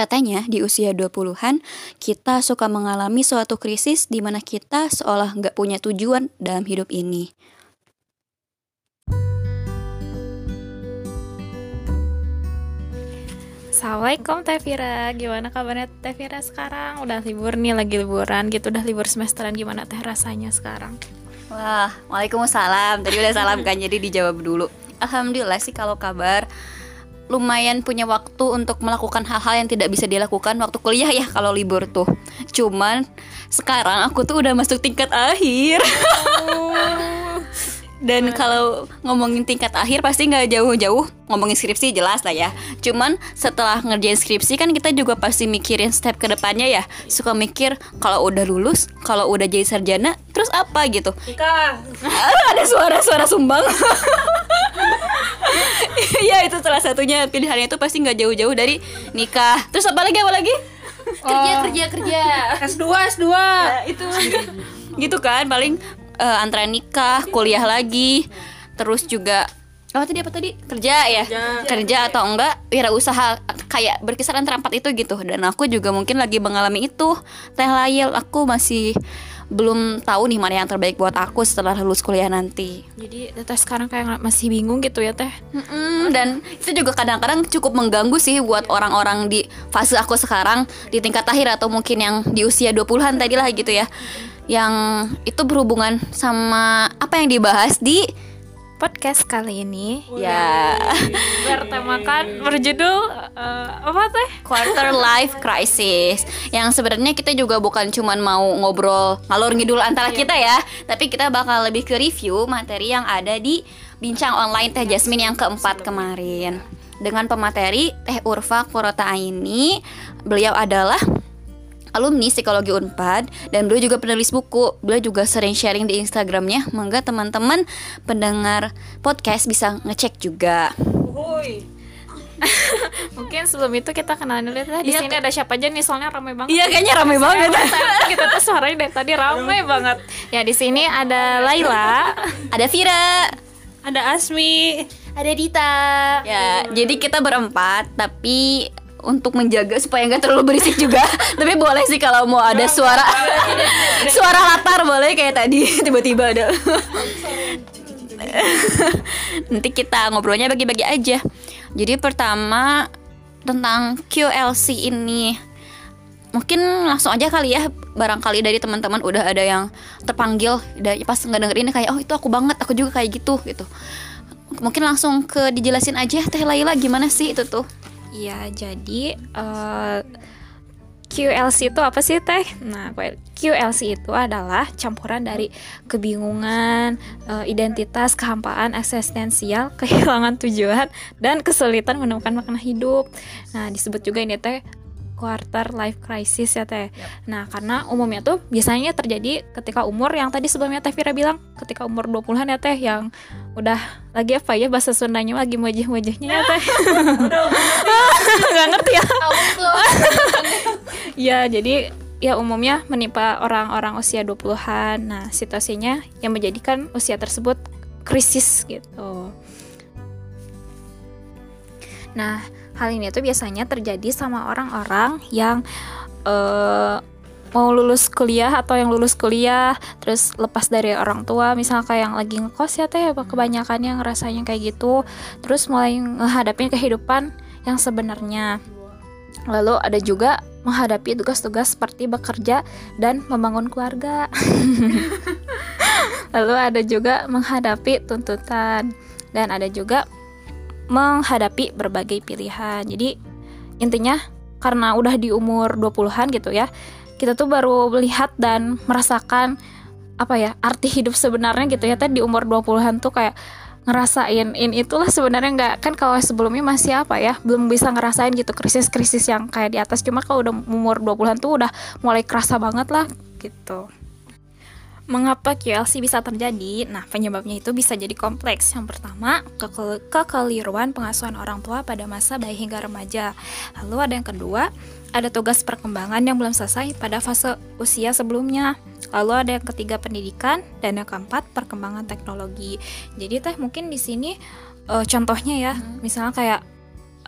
Katanya di usia 20-an kita suka mengalami suatu krisis di mana kita seolah nggak punya tujuan dalam hidup ini. Assalamualaikum Teh Vira, gimana kabarnya Teh Vira sekarang? Udah libur nih, lagi liburan gitu, udah libur semesteran gimana Teh rasanya sekarang? Wah, waalaikumsalam. Tadi udah salam kan, jadi dijawab dulu. Alhamdulillah sih kalau kabar lumayan punya waktu untuk melakukan hal-hal yang tidak bisa dilakukan waktu kuliah ya kalau libur tuh. Cuman sekarang aku tuh udah masuk tingkat akhir. Oh. Dan kalau ngomongin tingkat akhir pasti nggak jauh-jauh ngomongin skripsi jelas lah ya. Cuman setelah ngerjain skripsi kan kita juga pasti mikirin step ke depannya ya. Suka mikir kalau udah lulus, kalau udah jadi sarjana, terus apa gitu. Nikah. Ah, ada suara-suara sumbang. Iya itu salah satunya pilihannya itu pasti nggak jauh-jauh dari nikah. Terus apa lagi apa lagi? Kerja, kerja, kerja. S2, S2. Ya, itu gitu kan paling eh, antara nikah, kuliah lagi, terus juga apa tadi apa tadi? Kerja ya? Kerja, atau enggak wirausaha kayak berkisar antara empat itu gitu. Dan aku juga mungkin lagi mengalami itu. Teh layel aku masih belum tahu nih mana yang terbaik buat aku setelah lulus kuliah nanti. Jadi Teh sekarang kayak masih bingung gitu ya Teh? Mm-mm, dan itu juga kadang-kadang cukup mengganggu sih buat orang-orang di fase aku sekarang di tingkat akhir atau mungkin yang di usia 20-an tadi lah gitu ya. Yang itu berhubungan sama apa yang dibahas di Podcast kali ini. Ya. Bertemakan berjudul eh, apa Teh? quarter life crisis. Yang sebenarnya kita juga bukan cuman mau ngobrol ngalor ngidul antara kita ya, tapi kita bakal lebih ke review materi yang ada di bincang online Teh Jasmine yang keempat kemarin. Dengan pemateri Teh Urfa Kurota Aini, beliau adalah alumni psikologi Unpad dan beliau juga penulis buku. Beliau juga sering sharing di Instagramnya. Mangga teman-teman pendengar podcast bisa ngecek juga. Uhuy. Mungkin sebelum itu kita kenalan dulu Teh. Di Iya, sini ada siapa aja nih? Soalnya ramai banget. Iya kayaknya rame banget. kita tuh suaranya dari tadi ramai banget. Ya di sini ada Laila, Ada Vira. Ada Asmi. ada Dita. Ya, jadi kita berempat, tapi untuk menjaga supaya nggak terlalu berisik juga. tapi boleh sih kalau mau ada suara suara latar boleh kayak tadi tiba-tiba ada. Nanti kita ngobrolnya bagi-bagi aja. Jadi pertama tentang QLC ini mungkin langsung aja kali ya barangkali dari teman-teman udah ada yang terpanggil dan pas nggak dengerin kayak oh itu aku banget aku juga kayak gitu gitu mungkin langsung ke dijelasin aja Teh Laila gimana sih itu tuh Iya, jadi eh, QLC itu apa sih teh? Nah, QLC itu adalah campuran dari kebingungan, eh, identitas, kehampaan eksistensial, kehilangan tujuan, dan kesulitan menemukan makna hidup. Nah, disebut juga ini teh quarter life crisis ya teh. Nah, karena umumnya tuh biasanya terjadi ketika umur yang tadi sebelumnya Teh Vira bilang ketika umur 20-an ya teh yang udah lagi apa ya bahasa Sundanya lagi wajah-wajahnya ya teh. Nggak ngerti ya. Ya, jadi ya umumnya menimpa orang-orang usia 20-an. Nah, situasinya yang menjadikan usia tersebut krisis gitu. Nah, hal ini tuh biasanya terjadi sama orang-orang yang eh, mau lulus kuliah atau yang lulus kuliah terus lepas dari orang tua misalnya kayak yang lagi ngekos ya teh kebanyakan yang rasanya kayak gitu terus mulai menghadapi kehidupan yang sebenarnya. Lalu ada juga menghadapi tugas-tugas seperti bekerja dan membangun keluarga. Lalu ada juga menghadapi tuntutan. Dan ada juga menghadapi berbagai pilihan. Jadi intinya karena udah di umur 20-an gitu ya kita tuh baru melihat dan merasakan apa ya arti hidup sebenarnya gitu ya. Tadi di umur 20-an tuh kayak ngerasain in itulah sebenarnya nggak. Kan kalau sebelumnya masih apa ya belum bisa ngerasain gitu krisis-krisis yang kayak di atas. Cuma kalau udah umur 20-an tuh udah mulai kerasa banget lah gitu Mengapa QLC bisa terjadi? Nah, penyebabnya itu bisa jadi kompleks. Yang pertama, kekel- kekeliruan pengasuhan orang tua pada masa bayi hingga remaja. Lalu ada yang kedua, ada tugas perkembangan yang belum selesai pada fase usia sebelumnya. Lalu ada yang ketiga pendidikan dan yang keempat perkembangan teknologi. Jadi teh mungkin di sini eh, contohnya ya, misalnya kayak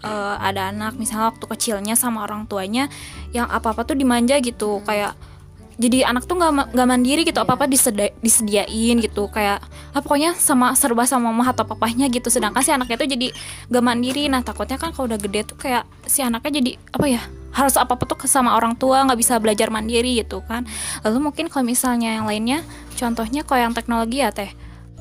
uh, ada anak misalnya waktu kecilnya sama orang tuanya yang apa apa tuh dimanja gitu kayak jadi anak tuh nggak nggak mandiri gitu apa apa disedi disediain gitu. Kayak ah, pokoknya sama serba sama mama atau papahnya gitu. Sedangkan si anaknya tuh jadi nggak mandiri. Nah takutnya kan kalau udah gede tuh kayak si anaknya jadi apa ya harus apa apa tuh sama orang tua nggak bisa belajar mandiri gitu kan. Lalu mungkin kalau misalnya yang lainnya contohnya kalau yang teknologi ya teh.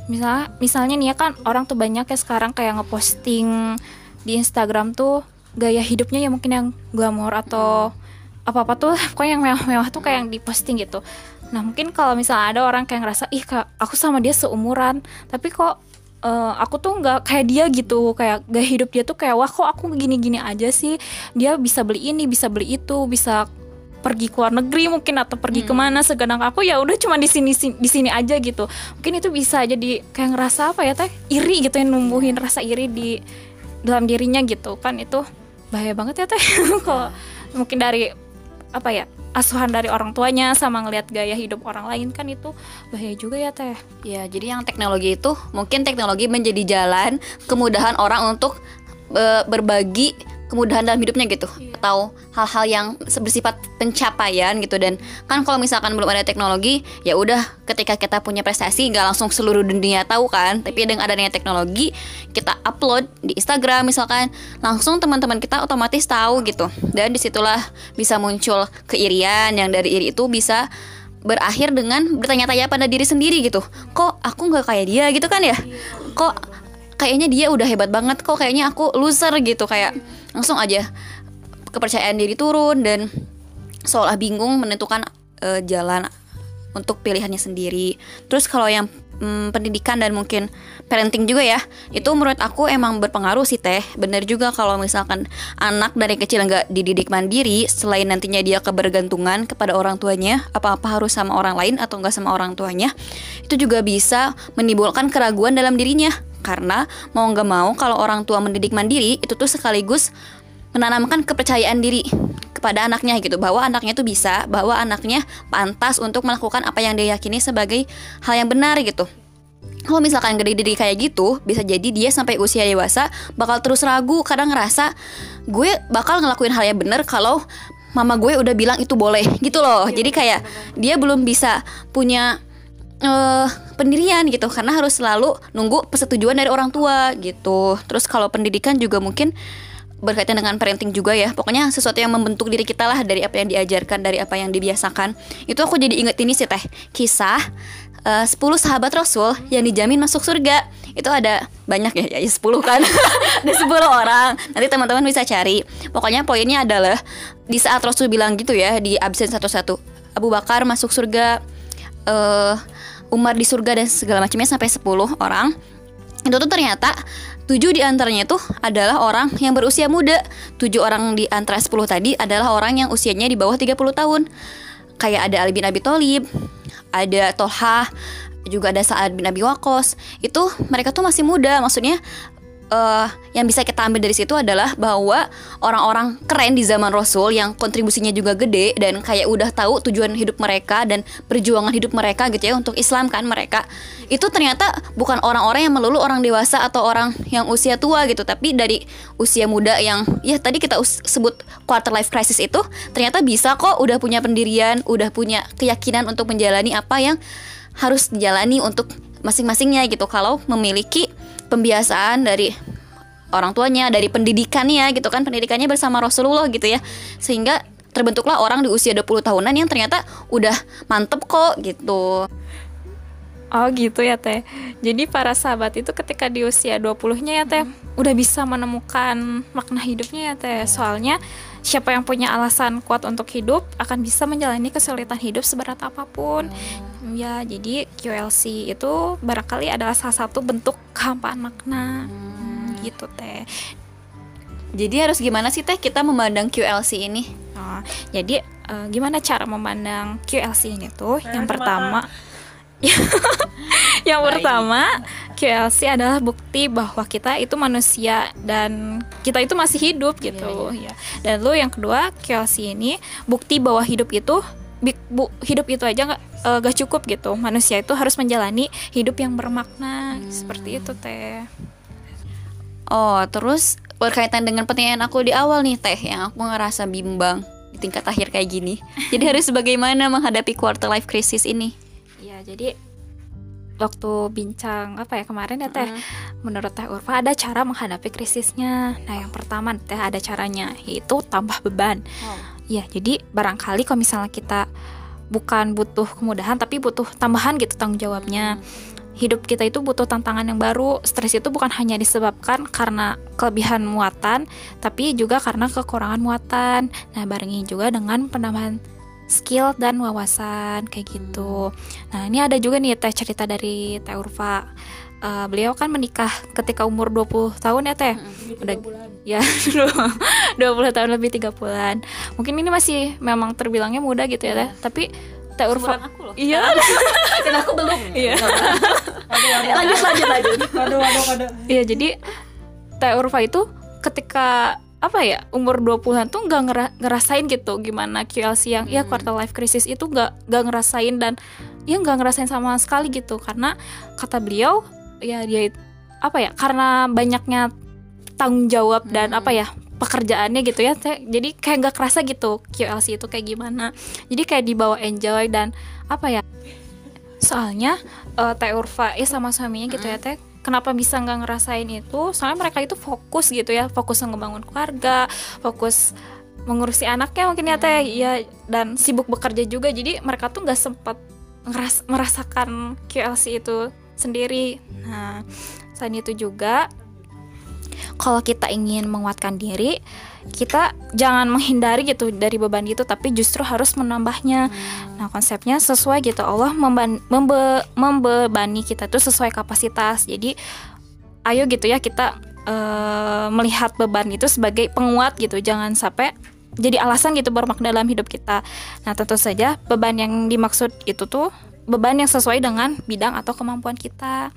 Misalnya misalnya nih ya kan orang tuh banyak ya sekarang kayak ngeposting di Instagram tuh gaya hidupnya ya mungkin yang glamor atau apa apa tuh pokoknya yang mewah-mewah tuh kayak yang diposting gitu. Nah mungkin kalau misalnya ada orang kayak ngerasa ih kak aku sama dia seumuran tapi kok uh, aku tuh nggak kayak dia gitu kayak gaya hidup dia tuh kayak wah kok aku gini-gini aja sih? Dia bisa beli ini bisa beli itu bisa pergi ke luar negeri mungkin atau pergi hmm. ke mana segenang aku ya udah cuma di sini di sini aja gitu. Mungkin itu bisa jadi kayak ngerasa apa ya teh? Iri gitu yang numbuhin rasa iri di dalam dirinya gitu. Kan itu bahaya banget ya teh? Kalau mungkin dari apa ya asuhan dari orang tuanya sama ngelihat gaya hidup orang lain kan itu bahaya juga ya teh. Ya jadi yang teknologi itu mungkin teknologi menjadi jalan kemudahan orang untuk e, berbagi kemudahan dalam hidupnya gitu. Iya. atau hal-hal yang bersifat pencapaian gitu. Dan kan kalau misalkan belum ada teknologi ya udah ketika kita punya prestasi nggak langsung seluruh dunia tahu kan. Tapi dengan adanya teknologi kita upload di Instagram misalkan langsung teman-teman kita otomatis tahu gitu. Dan di situlah bisa muncul keirian yang dari iri itu bisa berakhir dengan bertanya-tanya pada diri sendiri gitu. Kok aku nggak kayak dia gitu kan ya? Kok kayaknya dia udah hebat banget kok kayaknya aku loser gitu kayak langsung aja kepercayaan diri turun dan seolah bingung menentukan uh, jalan untuk pilihannya sendiri. Terus kalau yang hmm, pendidikan dan mungkin parenting juga ya, itu menurut aku emang berpengaruh sih teh. Bener juga kalau misalkan anak dari kecil nggak dididik mandiri, selain nantinya dia kebergantungan kepada orang tuanya, apa-apa harus sama orang lain atau nggak sama orang tuanya, itu juga bisa menimbulkan keraguan dalam dirinya karena mau nggak mau kalau orang tua mendidik mandiri itu tuh sekaligus menanamkan kepercayaan diri kepada anaknya gitu bahwa anaknya tuh bisa, bahwa anaknya pantas untuk melakukan apa yang dia yakini sebagai hal yang benar gitu. Kalau misalkan gede diri kayak gitu, bisa jadi dia sampai usia dewasa bakal terus ragu, kadang ngerasa gue bakal ngelakuin hal yang benar kalau mama gue udah bilang itu boleh gitu loh. Jadi kayak dia belum bisa punya uh, pendirian gitu karena harus selalu nunggu persetujuan dari orang tua gitu. Terus kalau pendidikan juga mungkin berkaitan dengan parenting juga ya. Pokoknya sesuatu yang membentuk diri kita lah dari apa yang diajarkan dari apa yang dibiasakan. Itu aku jadi inget ini sih teh. Kisah eh, uh, 10 sahabat Rasul yang dijamin masuk surga. Itu ada banyak ya ya 10 kan. Ada 10 orang. Nanti teman-teman bisa cari. Pokoknya poinnya adalah di saat Rasul bilang gitu ya di absen satu-satu Abu Bakar masuk surga uh, Umar di surga dan segala macamnya sampai 10 orang. Itu tuh ternyata tujuh di antaranya itu adalah orang yang berusia muda. Tujuh orang di antara 10 tadi adalah orang yang usianya di bawah 30 tahun. Kayak ada Ali bin Abi Thalib ada Tolha juga ada Sa'ad bin Abi Waqqas. Itu mereka tuh masih muda maksudnya uh, yang bisa kita ambil dari situ adalah bahwa orang-orang keren di zaman Rasul yang kontribusinya juga gede dan kayak udah tahu tujuan hidup mereka dan perjuangan hidup mereka gitu ya untuk Islam kan mereka. Itu ternyata bukan orang-orang yang melulu orang dewasa atau orang yang usia tua gitu tapi dari usia muda yang ya tadi kita sebut quarter life crisis itu ternyata bisa kok udah punya pendirian udah punya keyakinan untuk menjalani apa yang harus dijalani untuk masing-masingnya gitu. Kalau memiliki pembiasaan dari orang tuanya, dari pendidikannya gitu kan, pendidikannya bersama Rasulullah gitu ya. Sehingga terbentuklah orang di usia 20 tahunan yang ternyata udah mantep kok gitu. Oh gitu ya teh. Jadi para sahabat itu ketika di usia 20-nya ya teh hmm. udah bisa menemukan makna hidupnya ya teh. Soalnya siapa yang punya alasan kuat untuk hidup akan bisa menjalani kesulitan hidup seberat apa pun. Hmm. Ya, jadi QLC itu barangkali adalah salah satu bentuk kehampaan makna. Hmm. Gitu teh. Jadi harus gimana sih teh kita memandang QLC ini? Oh, jadi uh, gimana cara memandang QLC ini tuh? yang pertama yang pertama QLC adalah bukti bahwa kita itu manusia dan kita itu masih hidup iya, gitu yeah, yeah. ya dan lo yang kedua QLC ini bukti bahwa hidup itu bu, hidup itu aja nggak uh, gak cukup gitu manusia itu harus menjalani hidup yang bermakna hmm. seperti itu teh Oh, terus berkaitan dengan pertanyaan aku di awal nih Teh, yang aku ngerasa bimbang di tingkat akhir kayak gini. Jadi harus bagaimana menghadapi quarter life crisis ini? Ya, jadi waktu bincang apa ya kemarin ya Teh, menurut Teh Urfa ada cara menghadapi krisisnya. Nah, yang pertama Teh ada caranya yaitu tambah beban. Ya, jadi barangkali kalau misalnya kita bukan butuh kemudahan tapi butuh tambahan gitu tanggung jawabnya. Hidup kita itu butuh tantangan yang baru. Stres itu bukan hanya disebabkan karena kelebihan muatan, tapi juga karena kekurangan muatan. Nah, barengi juga dengan penambahan skill dan wawasan kayak gitu. Nah, ini ada juga nih teh cerita dari Teh Urfa. Eh, beliau kan menikah ketika umur 20 tahun ya Teh. Udah ya 20 tahun lebih tiga bulan. Mungkin ini masih memang terbilangnya muda gitu ya Teh. Tapi Teh Urfa aku loh. Iya. Dan aku belum. Iya. lanjut lanjut lanjut. Waduh, waduh, waduh. Iya, jadi Teh Urfa itu ketika apa ya umur 20-an tuh nggak ngera- ngerasain gitu gimana QLC yang ya quarter life crisis itu nggak nggak ngerasain dan ya nggak ngerasain sama sekali gitu. Karena kata beliau ya dia apa ya karena banyaknya tanggung jawab dan apa ya pekerjaannya gitu ya Teh. jadi kayak nggak kerasa gitu QLC itu kayak gimana. Jadi kayak dibawa enjoy dan apa ya soalnya eh, Teh Urfa eh, sama suaminya gitu ya Teh kenapa bisa nggak ngerasain itu? Soalnya mereka itu fokus gitu ya fokus ngebangun keluarga fokus mengurusi anaknya mungkin ya Teh. Ya dan sibuk bekerja juga. Jadi mereka tuh nggak sempat ngeras- merasakan QLC itu sendiri. Nah selain itu juga kalau kita ingin menguatkan diri kita jangan menghindari gitu dari beban itu tapi justru harus menambahnya. Nah konsepnya sesuai gitu. Allah membe- membebani kita tuh sesuai kapasitas. Jadi ayo gitu ya kita eh, melihat beban itu sebagai penguat gitu. Jangan sampai jadi alasan gitu bermakna dalam hidup kita. Nah tentu saja beban yang dimaksud itu tuh beban yang sesuai dengan bidang atau kemampuan kita.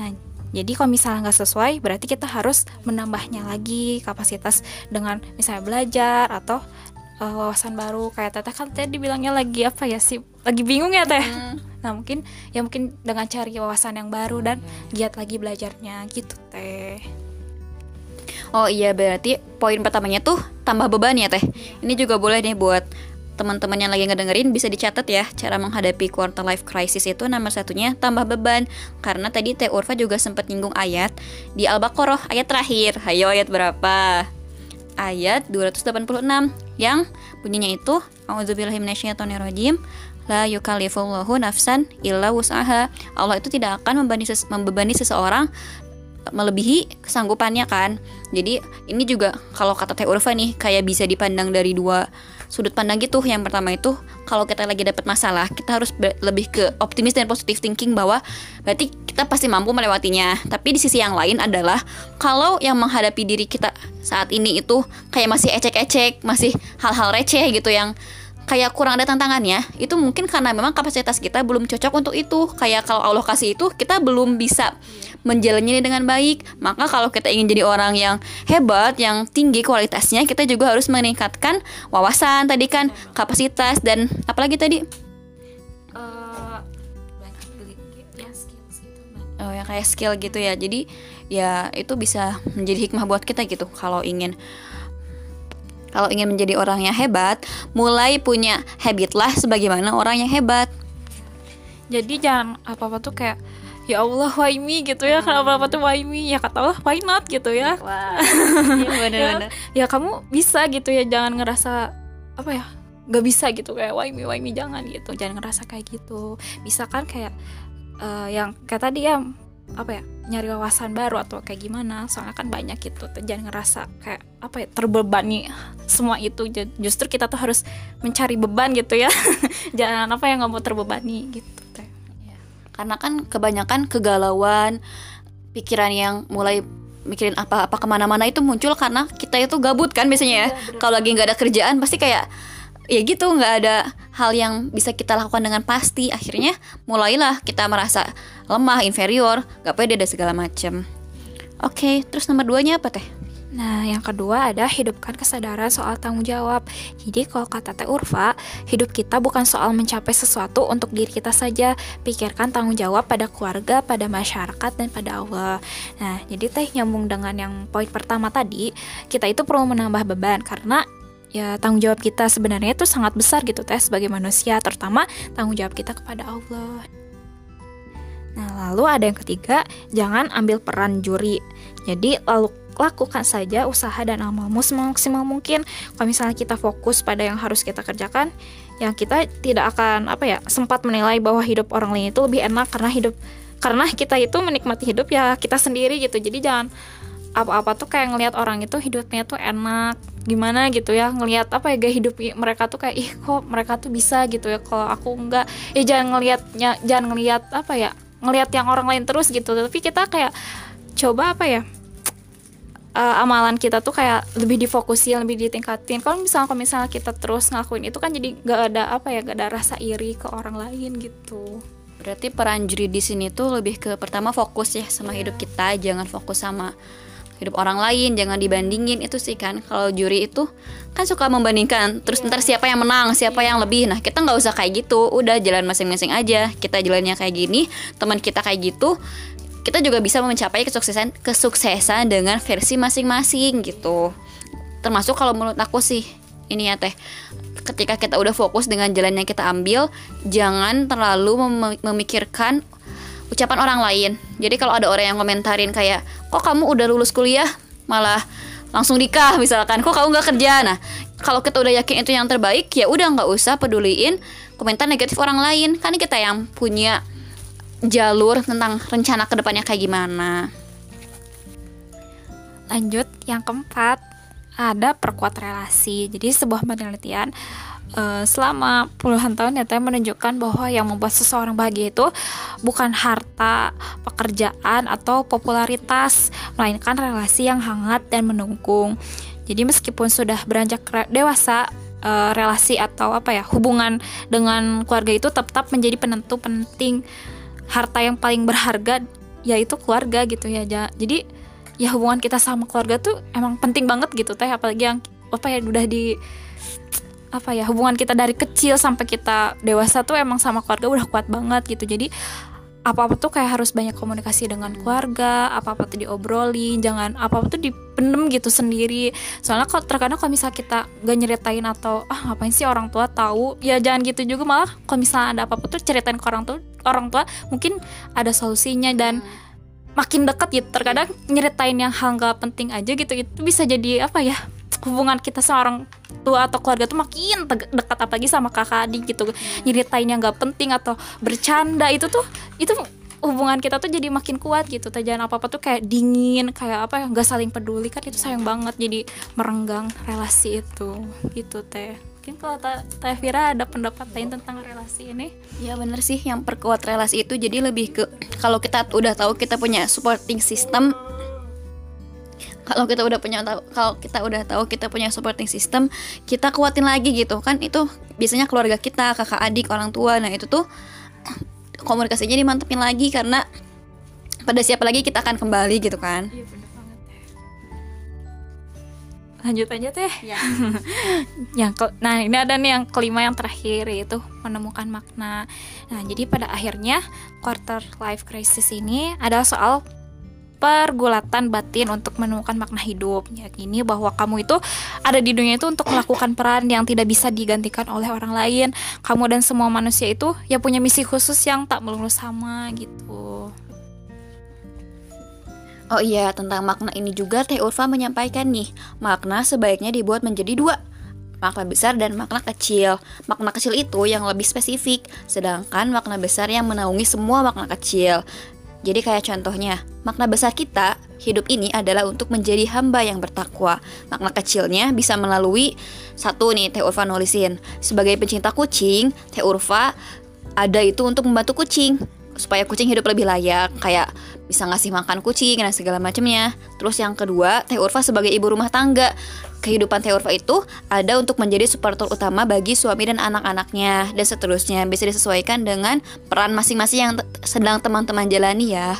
Nah jadi kalau misalnya nggak sesuai, berarti kita harus menambahnya lagi kapasitas dengan misalnya belajar atau uh, wawasan baru. Kayak Teteh kan tadi bilangnya lagi apa ya sih? Lagi bingung ya Teh. Nah mungkin ya mungkin dengan cari wawasan yang baru dan giat lagi belajarnya gitu Teh. Oh iya berarti poin pertamanya tuh tambah beban ya teh. Ini juga boleh nih buat teman-teman yang lagi ngedengerin bisa dicatat ya cara menghadapi quarter life crisis itu nomor satunya tambah beban. Karena tadi Teh Urfa juga sempat nyinggung ayat di Al-Baqarah ayat terakhir. Ayo ayat berapa? Ayat 286 yang bunyinya itu A'udzubillahi minasyaitonirrajim la yukallifullahu nafsan illa wus'aha. Allah itu tidak akan membebani, ses- membebani seseorang melebihi kesanggupannya kan. Jadi ini juga kalau kata Teh Urfa nih kayak bisa dipandang dari dua sudut pandang gitu. Yang pertama itu kalau kita lagi dapat masalah, kita harus lebih ke optimis dan positive thinking bahwa berarti kita pasti mampu melewatinya. Tapi di sisi yang lain adalah kalau yang menghadapi diri kita saat ini itu kayak masih ecek-ecek, masih hal-hal receh gitu yang kayak kurang ada tantangannya itu mungkin karena memang kapasitas kita belum cocok untuk itu. Kayak kalau Allah kasih itu kita belum bisa menjalaninya dengan baik. Maka kalau kita ingin jadi orang yang hebat yang tinggi kualitasnya kita juga harus meningkatkan wawasan tadi kan kapasitas dan apalagi tadi? Oh ya kayak skill gitu ya. Jadi ya itu bisa menjadi hikmah buat kita gitu kalau ingin kalau ingin menjadi orang yang hebat mulai punya habit lah sebagaimana orang yang hebat. Jadi jangan apa-apa tuh kayak ya Allah why me? gitu ya. Kan apa-apa tuh why me? Ya kata Allah why not? gitu ya. Wah. Iya bener-bener ya kamu bisa gitu ya. Jangan ngerasa apa ya nggak bisa gitu. Kayak why me why me? Jangan gitu. Jangan ngerasa kayak gitu. Bisa kan kayak eh, yang kayak tadi ya apa ya nyari wawasan baru atau kayak gimana. Soalnya kan banyak gitu jangan ngerasa kayak apa ya terbebani semua itu. Ju- justru kita tuh harus mencari beban gitu ya. Jangan apa yang nggak mau terbebani gitu teh. Karena kan kebanyakan kegalauan pikiran yang mulai mikirin apa-apa ke mana-mana itu muncul karena kita itu gabut kan biasanya ya. Kalau lagi nggak ada kerjaan pasti kayak ya gitu nggak ada hal yang bisa kita lakukan dengan pasti akhirnya mulailah kita merasa lemah inferior nggak pede dan segala macem oke terus nomor duanya apa teh Nah, yang kedua ada hidupkan kesadaran soal tanggung jawab. Jadi kalau kata Teh Urfa, hidup kita bukan soal mencapai sesuatu untuk diri kita saja. Pikirkan tanggung jawab pada keluarga, pada masyarakat, dan pada Allah. Nah, jadi Teh nyambung dengan yang poin pertama tadi, kita itu perlu menambah beban karena ya tanggung jawab kita sebenarnya itu sangat besar gitu Teh sebagai manusia, terutama tanggung jawab kita kepada Allah. Nah, lalu ada yang ketiga, jangan ambil peran juri. Jadi, lalu lakukan saja usaha dan amalmu semaksimal mungkin. Kalau misalnya kita fokus pada yang harus kita kerjakan, yang kita tidak akan apa ya sempat menilai bahwa hidup orang lain itu lebih enak karena hidup karena kita itu menikmati hidup ya kita sendiri gitu. Jadi jangan apa-apa tuh kayak ngelihat orang itu hidupnya tuh enak gimana gitu ya ngelihat apa ya gaya hidup mereka tuh kayak ih kok mereka tuh bisa gitu ya kalau aku enggak. Ya jangan ngelihatnya jangan ngelihat apa ya ngelihat yang orang lain terus gitu. Tapi kita kayak coba apa ya uh, amalan kita tuh kayak lebih difokusin lebih ditingkatin. Kalau misalnya kalau misalnya kita terus ngelakuin itu kan jadi nggak ada apa ya nggak ada rasa iri ke orang lain gitu. Berarti peran juri di sini tuh lebih ke pertama fokus ya sama yeah. hidup kita jangan fokus sama hidup orang lain jangan dibandingin. Itu sih kan kalau juri itu kan suka membandingkan terus ntar siapa yang menang siapa yang lebih. Nah kita nggak usah kayak gitu. Udah jalan masing-masing aja. Kita jalannya kayak gini teman kita kayak gitu kita juga bisa mencapai kesuksesan kesuksesan dengan versi masing-masing gitu. Termasuk kalau menurut aku sih ini ya teh ketika kita udah fokus dengan jalan yang kita ambil jangan terlalu mem memikirkan ucapan orang lain. Jadi kalau ada orang yang komentarin kayak kok kamu udah lulus kuliah? Malah langsung nikah misalkan. Kok kamu nggak kerja? Nah kalau kita udah yakin itu yang terbaik ya udah nggak usah peduliin komentar negatif orang lain. Kan kita yang punya jalur tentang rencana ke depannya kayak gimana. Lanjut yang keempat ada perkuat relasi. Jadi sebuah penelitian uh, selama puluhan tahun nyata menunjukkan bahwa yang membuat seseorang bahagia itu bukan harta, pekerjaan atau popularitas, melainkan relasi yang hangat dan mendukung. Jadi meskipun sudah beranjak dewasa, uh, relasi atau apa ya hubungan dengan keluarga itu tetap menjadi penentu penting harta yang paling berharga yaitu keluarga gitu ya jadi ya hubungan kita sama keluarga tuh emang penting banget gitu teh apalagi yang apa ya udah di apa ya hubungan kita dari kecil sampai kita dewasa tuh emang sama keluarga udah kuat banget gitu jadi apa-apa tuh kayak harus banyak komunikasi dengan keluarga, apa-apa tuh diobrolin, jangan apa-apa tuh dipendem gitu sendiri. Soalnya kalau terkadang kalau misalnya kita gak nyeritain atau ah ngapain sih orang tua tahu, ya jangan gitu juga malah kalau misalnya ada apa-apa tuh ceritain ke orang tua, orang tua mungkin ada solusinya dan makin dekat gitu. Terkadang nyeritain yang hal gak penting aja gitu itu bisa jadi apa ya hubungan kita seorang tua atau keluarga tuh makin dekat apalagi sama kakak adik gitu. Nyeritain yang nggak penting atau bercanda itu tuh itu hubungan kita tuh jadi makin kuat gitu. Jangan apa apa tuh kayak dingin kayak apa ya nggak saling peduli kan itu sayang banget. Jadi merenggang relasi itu. Gitu teh. Mungkin kalau Teh Vira ada pendapat lain tentang relasi ini? Ya bener sih. Yang perkuat relasi itu jadi lebih ke kalau kita udah tahu kita punya supporting system kalau kita udah punya kalau kita udah tahu kita punya supporting system kita kuatin lagi gitu. Kan itu biasanya keluarga kita kakak adik orang tua. Nah itu tuh komunikasinya dimantepin lagi karena pada siapa lagi kita akan kembali gitu kan. Iya, lanjut aja teh. Ya. yang ke, nah ini ada nih yang kelima yang terakhir yaitu menemukan makna. Nah jadi pada akhirnya quarter life crisis ini adalah soal pergulatan batin untuk menemukan makna hidup. Yakini bahwa kamu itu ada di dunia itu untuk melakukan peran yang tidak bisa digantikan oleh orang lain. Kamu dan semua manusia itu ya punya misi khusus yang tak melulu sama gitu. Oh iya, tentang makna ini juga Teh Urfa menyampaikan nih, makna sebaiknya dibuat menjadi dua, makna besar dan makna kecil. Makna kecil itu yang lebih spesifik, sedangkan makna besar yang menaungi semua makna kecil. Jadi kayak contohnya, makna besar kita hidup ini adalah untuk menjadi hamba yang bertakwa. Makna kecilnya bisa melalui satu nih Teh Urfa nulisin. Sebagai pencinta kucing, Teh Urfa ada itu untuk membantu kucing supaya kucing hidup lebih layak kayak bisa ngasih makan kucing dan segala macamnya. Terus yang kedua, Teh Urfa sebagai ibu rumah tangga kehidupan Theurfa itu ada untuk menjadi supporter utama bagi suami dan anak-anaknya dan seterusnya bisa disesuaikan dengan peran masing-masing yang sedang teman-teman jalani ya.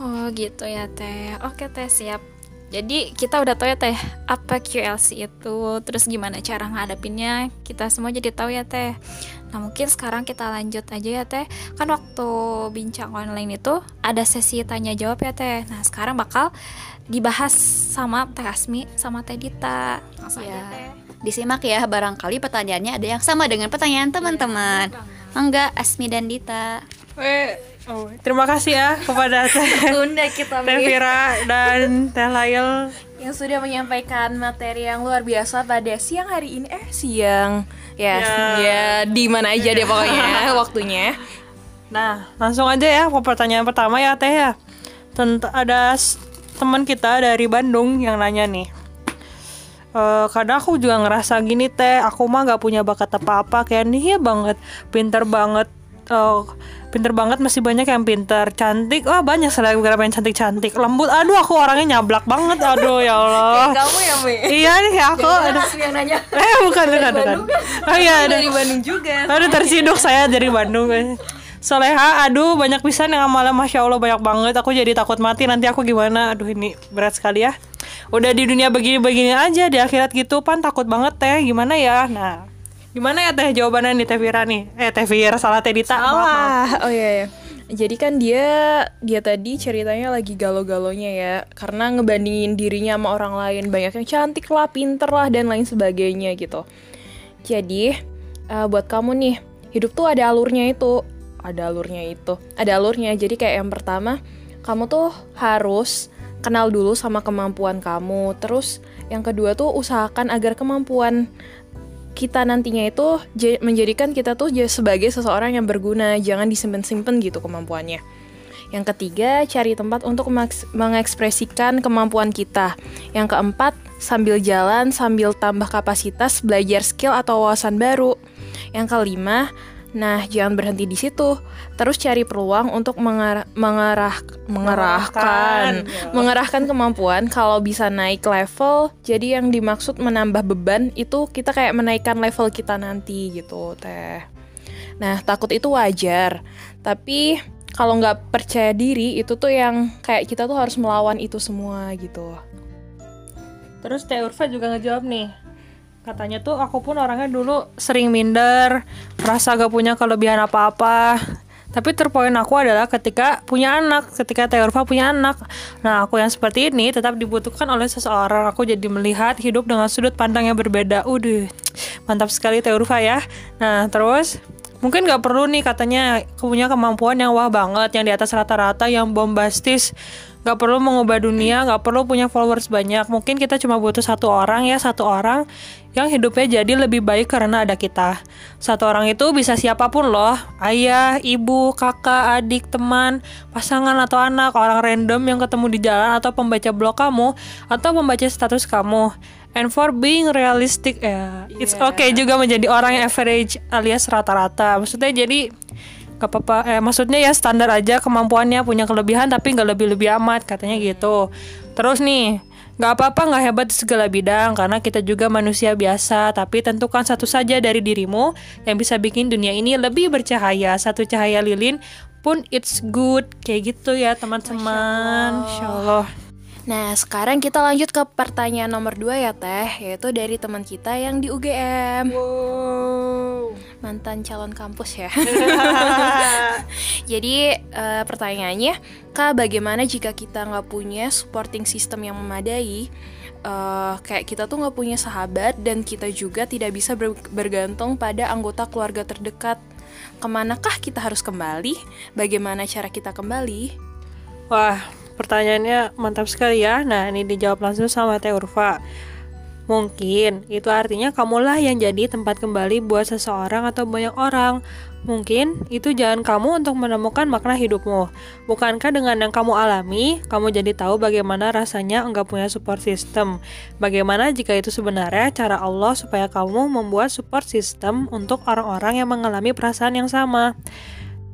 Oh gitu ya teh. Oke teh siap. Jadi kita udah tahu ya teh apa QLC itu, terus gimana cara ngadapinnya, kita semua jadi tahu ya teh. Nah mungkin sekarang kita lanjut aja ya teh. Kan waktu bincang online itu ada sesi tanya jawab ya teh. Nah sekarang bakal dibahas sama Teh Asmi sama Teh Dita. Langsung Ya. aja teh. Disimak ya, barangkali pertanyaannya ada yang sama dengan pertanyaan teman-teman. Enggak, Asmi dan Dita. Oh, terima kasih ya kepada Teh Bunda kita Teh Vira dan Teh Lail. yang sudah menyampaikan materi yang luar biasa pada siang hari ini. Eh siang. Ya ya, di mana aja deh pokoknya waktunya. Nah, langsung aja ya ke pertanyaan pertama ya Teh ya. Tent ada teman kita dari Bandung yang nanya nih. Eh, kadang aku juga ngerasa gini teh, aku mah gak punya bakat apa-apa kayak nih ya banget, pinter banget, eh, pinter banget masih banyak yang pinter, cantik, wah banyak selebgram yang cantik-cantik, lembut, aduh aku orangnya nyablak banget, aduh ya Allah. kamu ya Mi? Iya nih kayak aku, aduh. yang nanya eh bukan bukan bukan, oh iya ada. dari Bandung juga. Aduh tersiduk saya dari Bandung. Soleha, aduh banyak pisan yang amalnya Masya Allah banyak banget. Aku jadi takut mati. Nanti aku gimana? Aduh ini berat sekali ya. Udah di dunia begini-begini aja Di akhirat gitu pan. Takut banget teh. Gimana ya? Nah Gimana ya teh jawabannya nih Teh Vira nih Eh Teh Vira salah Teh Dita. Salah. Oh iya ya. Jadi kan dia dia tadi ceritanya lagi galau-galonya ya karena ngebandingin dirinya sama orang lain banyak yang cantik lah, pinter lah dan lain sebagainya gitu. Jadi eh, buat kamu nih hidup tuh ada alurnya itu, ada alurnya itu, ada alurnya. Jadi kayak yang pertama kamu tuh harus kenal dulu sama kemampuan kamu. Terus yang kedua tuh usahakan agar kemampuan kita nantinya itu menjadikan kita tuh sebagai seseorang yang berguna, jangan disimpan-simpan gitu kemampuannya. Yang ketiga, cari tempat untuk mengekspresikan kemampuan kita. Yang keempat, sambil jalan, sambil tambah kapasitas, belajar skill atau wawasan baru. Yang kelima, nah jangan berhenti di situ. Terus cari peluang untuk mengarah, mengarah, mengerahkan, Ya. mengerahkan kemampuan kalau bisa naik level. Jadi yang dimaksud menambah beban itu kita kayak menaikkan level kita nanti gitu, teh. Nah, takut itu wajar. Tapi kalau nggak percaya diri itu tuh yang kayak kita tuh harus melawan itu semua gitu. Terus Teh Urfa juga ngejawab nih Katanya tuh aku pun orangnya dulu sering minder Merasa gak punya kelebihan apa-apa. Tapi terpoin aku adalah ketika punya anak Ketika Teh Urfa punya anak. Nah aku yang seperti ini tetap dibutuhkan oleh seseorang. Aku jadi melihat hidup dengan sudut pandang yang berbeda. Udah mantap sekali Teh Urfa ya. Nah terus Mungkin gak perlu nih katanya punya kemampuan yang wah banget Yang di atas rata-rata, yang bombastis Gak perlu mengubah dunia, gak perlu punya followers banyak. Mungkin kita cuma butuh satu orang ya, satu orang Yang hidupnya jadi lebih baik karena ada kita. Satu orang itu bisa siapa pun loh. Ayah, ibu, kakak, adik, teman, pasangan atau anak Orang random yang ketemu di jalan atau pembaca blog kamu Atau pembaca status kamu. And for being realistic ya, it's okay juga menjadi orang yang average alias rata-rata. Maksudnya jadi gak apa-apa. Eh, maksudnya ya standar aja kemampuannya punya kelebihan tapi nggak lebih-lebih amat katanya gitu. Terus nih nggak apa-apa nggak hebat di segala bidang karena kita juga manusia biasa tapi tentukan satu saja dari dirimu yang bisa bikin dunia ini lebih bercahaya satu cahaya lilin pun it's good kayak gitu ya teman-teman Insya Allah. Nah, sekarang kita lanjut ke pertanyaan nomor 2 ya, Teh, yaitu dari teman kita yang di UGM. Mantan calon kampus ya. Jadi, eh, pertanyaannya, Kak, bagaimana jika kita nggak punya supporting system yang memadai? Eh, kayak kita tuh nggak punya sahabat dan kita juga tidak bisa ber- bergantung pada anggota keluarga terdekat. Ke manakah kita harus kembali? Bagaimana cara kita kembali? Wah, pertanyaannya mantap sekali ya. Nah, ini dijawab langsung sama Teh Urfa. Mungkin itu artinya kamulah yang jadi tempat kembali buat seseorang atau banyak orang. Mungkin itu jalan kamu untuk menemukan makna hidupmu. Bukankah dengan yang kamu alami, kamu jadi tahu bagaimana rasanya enggak punya support system? Bagaimana jika itu sebenarnya cara Allah supaya kamu membuat support system untuk orang-orang yang mengalami perasaan yang sama?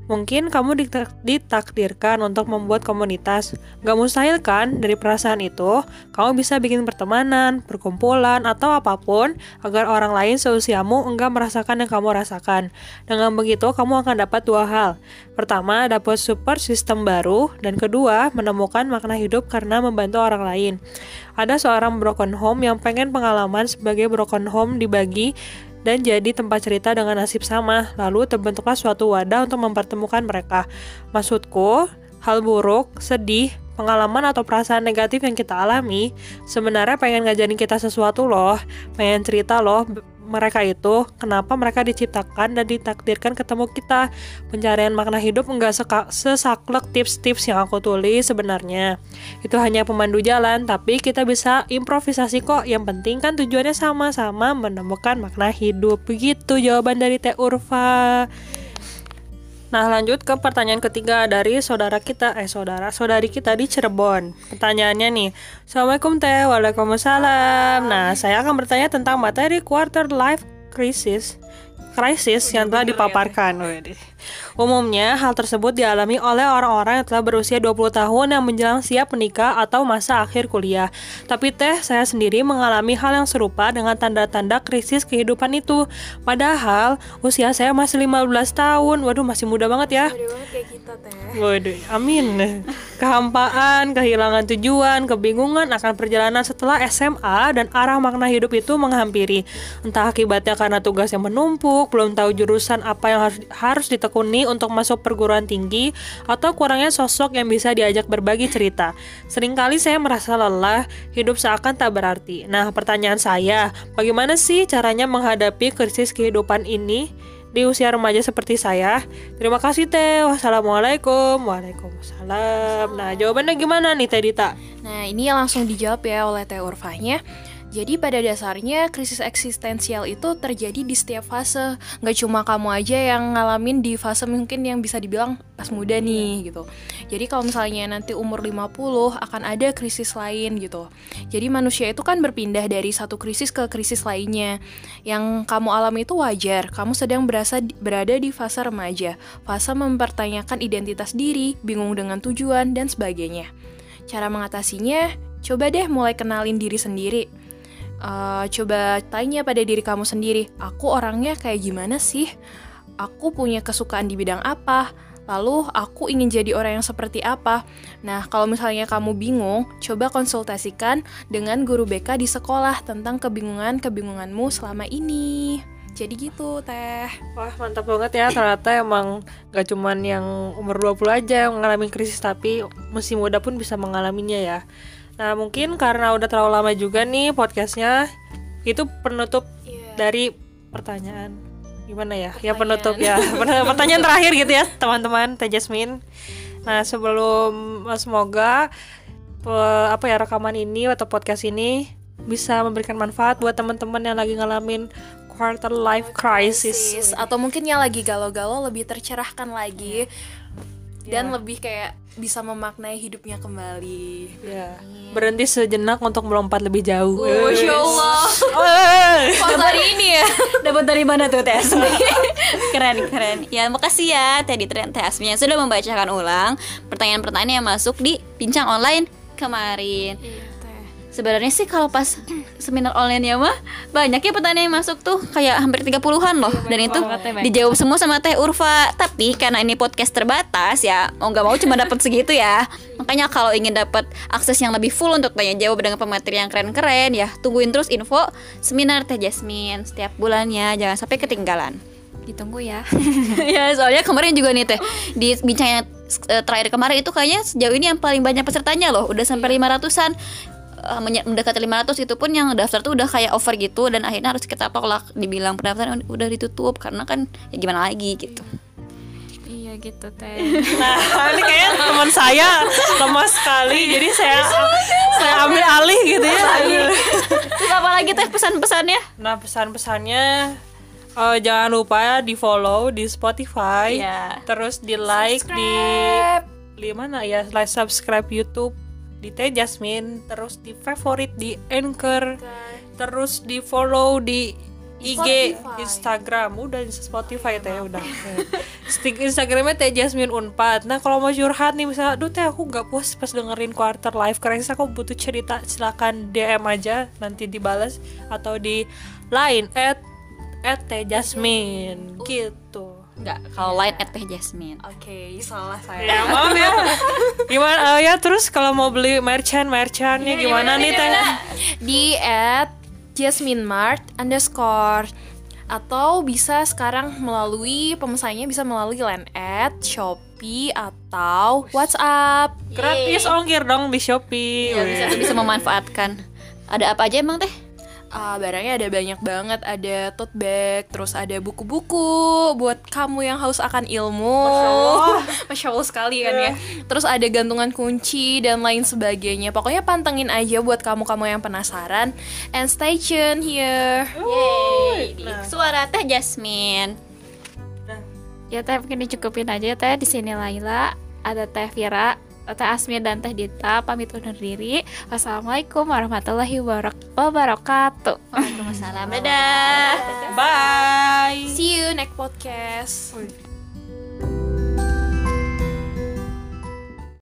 Mungkin kamu ditak- ditakdirkan untuk membuat komunitas. Gak mustahil kan dari perasaan itu, kamu bisa bikin pertemanan, perkumpulan, atau apa pun agar orang lain seusiamu enggak merasakan yang kamu rasakan. Dengan begitu, kamu akan dapat dua hal. Pertama, dapat support sistem baru, dan kedua, menemukan makna hidup karena membantu orang lain. Ada seorang broken home yang pengen pengalaman sebagai broken home dibagi dan jadi tempat cerita dengan nasib sama. Lalu terbentuklah suatu wadah untuk mempertemukan mereka. Maksudku, hal buruk, sedih, pengalaman atau perasaan negatif yang kita alami sebenarnya pengen ngajarin kita sesuatu loh, pengen cerita loh mereka itu kenapa mereka diciptakan dan ditakdirkan ketemu kita? Pencarian makna hidup enggak sesaklek tips-tips yang aku tulis sebenarnya. Itu hanya pemandu jalan tapi kita bisa improvisasi kok. Yang penting kan tujuannya sama-sama menemukan makna hidup. Begitu jawaban dari Teh Urfa Nah lanjut ke pertanyaan ketiga dari saudara kita Eh saudara, saudari kita di Cirebon. Pertanyaannya nih Assalamualaikum Teh, Waalaikumsalam. Nah saya akan bertanya tentang materi quarter life crisis Krisis yang telah dipaparkan. Umumnya hal tersebut dialami oleh orang-orang yang telah berusia 20 tahun yang menjelang siap menikah atau masa akhir kuliah. Tapi Teh, saya sendiri mengalami hal yang serupa dengan tanda-tanda krisis kehidupan itu. Padahal usia saya masih 15 tahun. Waduh masih muda banget ya. Waduh, amin. Kehampaan, kehilangan tujuan, kebingungan akan perjalanan setelah SMA dan arah makna hidup itu menghampiri. Entah akibatnya karena tugas yang menumpuk, belum tahu jurusan apa yang harus, ditekuni untuk masuk perguruan tinggi, atau kurangnya sosok yang bisa diajak berbagi cerita. Seringkali saya merasa lelah, hidup seakan tak berarti. Nah, pertanyaan saya, bagaimana sih caranya menghadapi krisis kehidupan ini? Di usia remaja seperti saya. Terima kasih Teh. Wassalamualaikum. Waalaikumsalam. Nah, jawabannya gimana nih Teh Dita? Nah, ini langsung dijawab ya oleh Teh Urfanya. Jadi pada dasarnya krisis eksistensial itu terjadi di setiap fase. Nggak cuma kamu aja yang ngalamin di fase mungkin yang bisa dibilang pas muda nih gitu. Jadi kalau misalnya nanti umur 50 akan ada krisis lain gitu. Jadi manusia itu kan berpindah dari satu krisis ke krisis lainnya. Yang kamu alami itu wajar. Kamu sedang berasa berada di fase remaja, fase mempertanyakan identitas diri, bingung dengan tujuan dan sebagainya. Cara mengatasinya, coba deh mulai kenalin diri sendiri. Uh, coba tanya pada diri kamu sendiri, aku orangnya kayak gimana sih? Aku punya kesukaan di bidang apa? Lalu aku ingin jadi orang yang seperti apa? Nah, kalau misalnya kamu bingung, coba konsultasikan dengan guru BK di sekolah tentang kebingungan-kebingunganmu selama ini. Jadi gitu, Teh. Wah, mantap banget ya. Ternyata emang gak cuman yang umur 20 aja yang mengalami krisis, tapi masih muda pun bisa mengalaminya ya. Nah, mungkin karena udah terlalu lama juga nih podcastnya, itu penutup dari pertanyaan. Gimana ya? Ya penutup ya. pertanyaan terakhir gitu ya, teman-teman, Teh Jasmine. Nah, sebelum semoga pe- apa ya rekaman ini atau podcast ini bisa memberikan manfaat buat teman-teman yang lagi ngalamin quarter life crisis. atau mungkin yang lagi galau-galau lebih tercerahkan lagi dan lebih kayak bisa memaknai hidupnya kembali. Ya. Berhenti sejenak untuk melompat lebih jauh. Masya Allah Wes. Pas hari ini ya Dapat dari mana tuh Teh Asmi? keren keren Ya makasih ya Teh dan Teh Asmi yang sudah membacakan ulang Pertanyaan-pertanyaan yang masuk di Bincang Online kemarin Sebenarnya sih kalau pas seminar online ya mah banyak ya pertanyaan yang masuk tuh kayak hampir 30-an loh dan itu dijawab semua sama Teh Urfa. Tapi karena ini podcast terbatas ya mau nggak mau cuma dapat segitu ya. Makanya kalau ingin dapat akses yang lebih full untuk tanya jawab dengan pemateri yang keren-keren ya tungguin terus info seminar Teh Jasmine setiap bulannya jangan sampai ketinggalan. Ditunggu ya. ya soalnya kemarin juga nih Teh di bincangnya eh, terakhir kemarin itu kayaknya sejauh ini yang paling banyak pesertanya loh udah sampai 500-an Menye- mendekati 500 itu pun yang daftar tuh udah kayak over gitu dan akhirnya harus kita tolak. Dibilang pendaftaran udah ditutup karena kan ya gimana lagi gitu. Iya gitu teh. Nah, ini kayak teman saya lemah sekali, jadi saya saya ambil alih gitu ya. terus apa lagi teh pesan-pesannya? Nah, pesan-pesannya eh, jangan lupa ya di follow di Spotify, Iya. terus di like di di mana ya, like subscribe YouTube di Teh Jasmine, terus di favorit di Anchor, terus di follow di IG, Instagram, udah Spotify teh udah. Stick Instagramnya teh Jasmine Unpad. Nah kalau mau curhat nih misalnya, aduh teh aku nggak puas pas dengerin quarter life crisis, aku butuh cerita, silakan DM aja nanti dibalas atau di line at at teh Jasmine gitu. Enggak, kalau lain at Teh Jasmine. Oke, salah saya. Ya maaf ya. Gimana eh, ya terus kalau mau beli merchant merchantnya gimana, nih teh? Di at Jasmine Mart underscore atau bisa sekarang melalui pemesannya bisa melalui line at Shopee atau WhatsApp. Gratis ongkir dong di Shopee. Ya, bisa bisa memanfaatkan. Ada apa aja emang teh? Ah, barangnya ada banyak banget, ada tote bag, terus ada buku-buku buat kamu yang haus akan ilmu. Masya Allah, sekali kan ya. Terus ada gantungan kunci dan lain sebagainya. Pokoknya pantengin aja buat kamu-kamu yang penasaran. And stay tune here. Yeay, di suara Teh Jasmine. Ya teh mungkin dicukupin aja ya teh di sini Laila, ada Teh Vira, Teh Asmi dan Teh Dita pamit undur diri. Wassalamualaikum warahmatullahi wabarak- wabarakatuh. Waalaikumsalam. Dadah. Bye. See you next podcast.